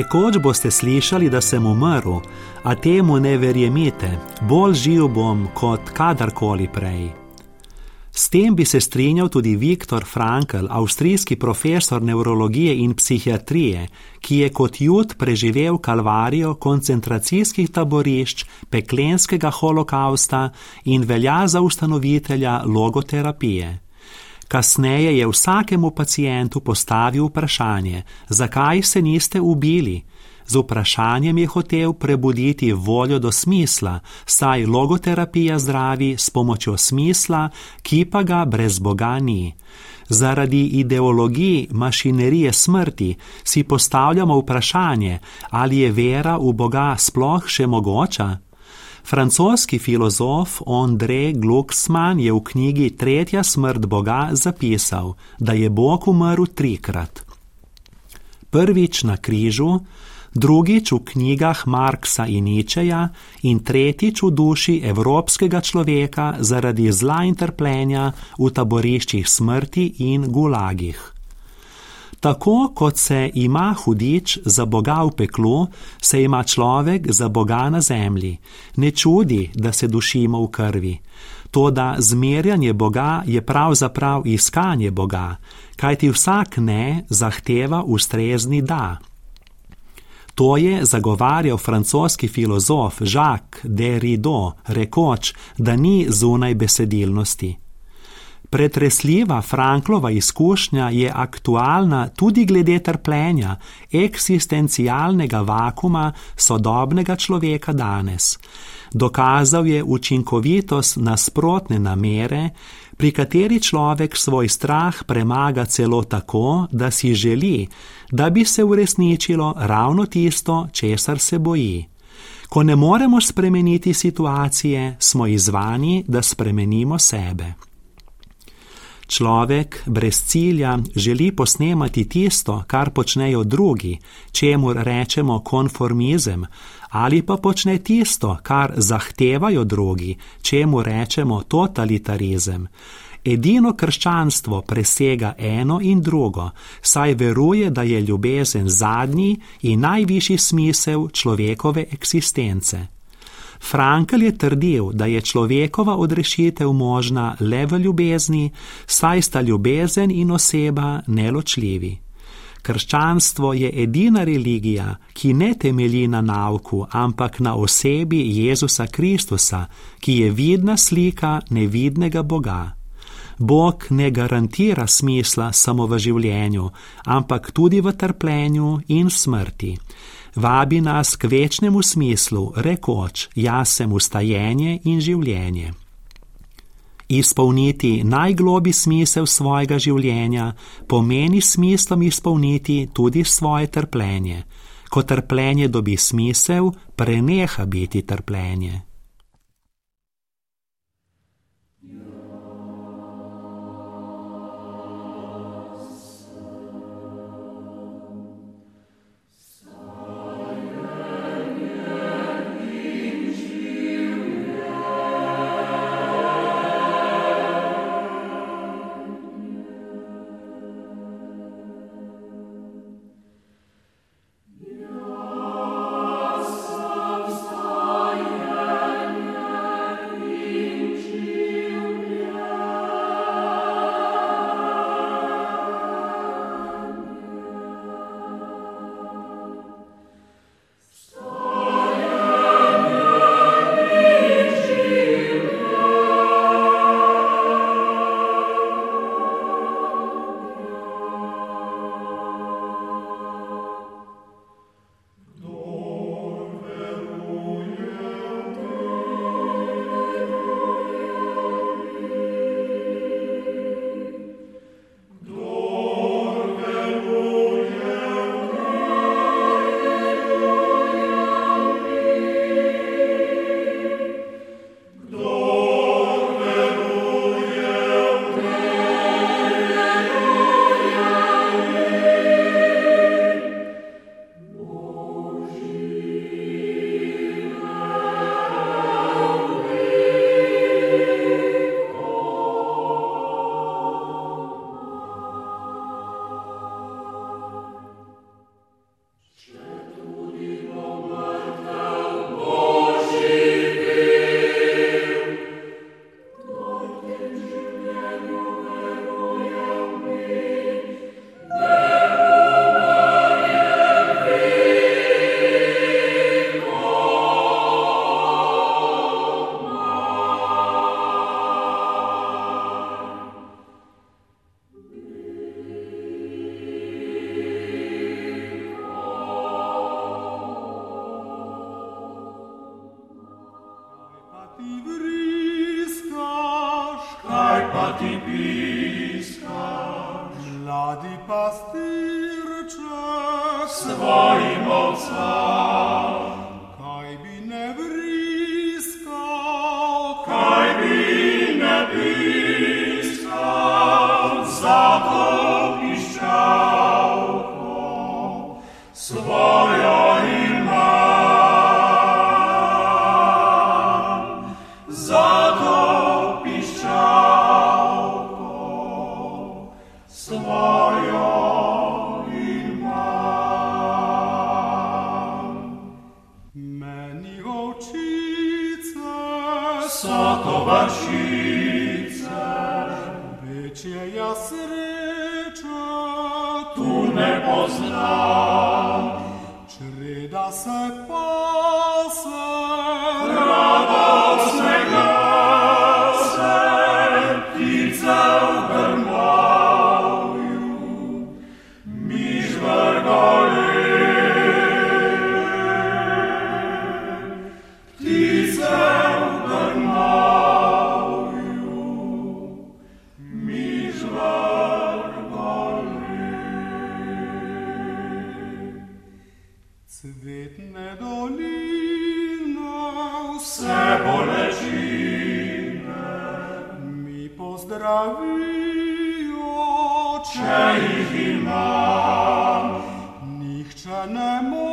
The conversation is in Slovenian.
Nekoč boste slišali, da sem umrl, a temu ne verjemite, bolj živ bom kot kadarkoli prej. S tem bi se strinjal tudi Viktor Frankl, avstrijski profesor nevrologije in psihiatrije, ki je kot jud preživel kalvarijo koncentracijskih taborišč, peklenskega holokausta in velja za ustanovitelja logoterapije. Kasneje je vsakemu pacijentu postavil vprašanje, zakaj se niste ubili. Z vprašanjem je hotel prebuditi voljo do smisla, saj logoterapija zdravi s pomočjo smisla, ki pa ga brez Boga ni. Zaradi ideologij mašinerije smrti si postavljamo vprašanje, ali je vera v Boga sploh še mogoča. Francoski filozof André Glucksmann je v knjigi Tretja smrt Boga zapisal, da je Bog umrl trikrat. Prvič na križu, drugič v knjigah Marksa in Ničeja in tretjič v duši evropskega človeka zaradi zla in trpljenja v taboriščih smrti in gulagih. Tako kot se ima hudič za Boga v peklu, se ima človek za Boga na zemlji. Ne čudi, da se dušimo v krvi. To, da zmerjanje Boga je pravzaprav iskanje Boga, kajti vsak ne zahteva ustrezni da. To je zagovarjal francoski filozof Jacques Derrida, rekoč, da ni zunaj besedilnosti. Pretresljiva Franklova izkušnja je aktualna tudi glede trpljenja, eksistencialnega vakuma sodobnega človeka danes. Dokazal je učinkovitost nasprotne namere, pri kateri človek svoj strah premaga celo tako, da si želi, da bi se uresničilo ravno tisto, česar se boji. Ko ne moremo spremeniti situacije, smo izvani, da spremenimo sebe. Človek brez cilja želi posnemati tisto, kar počnejo drugi, čemu rečemo konformizem, ali pa počne tisto, kar zahtevajo drugi, čemu rečemo totalitarizem. Edino krščanstvo presega eno in drugo, saj veruje, da je ljubezen zadnji in najvišji smisel človekove eksistence. Frankl je trdil, da je človekova odrešitev možna le v ljubezni, saj sta ljubezen in oseba neločljivi. Krščanstvo je edina religija, ki ne temelji na nauku, ampak na osebi Jezusa Kristusa, ki je vidna slika nevidnega Boga. Bog ne garantira smisla samo v življenju, ampak tudi v trpljenju in smrti vabi nas k večnemu smislu, rekoč: Jaz sem ustajenje in življenje. Izpolniti najglobi smisel svojega življenja pomeni smislom izpolniti tudi svoje trpljenje. Ko trpljenje dobi smisel, preneha biti trpljenje. пастирче своїм овцам, Хай би не вріскав, хай би не піскав, зато піщав, Своїм Vršice, večje ja sreča, tu ne poznam, čreda se pase, cvetne doline, Vse bolečine, mi pozdravijo, če jih imam, nihče ne moti,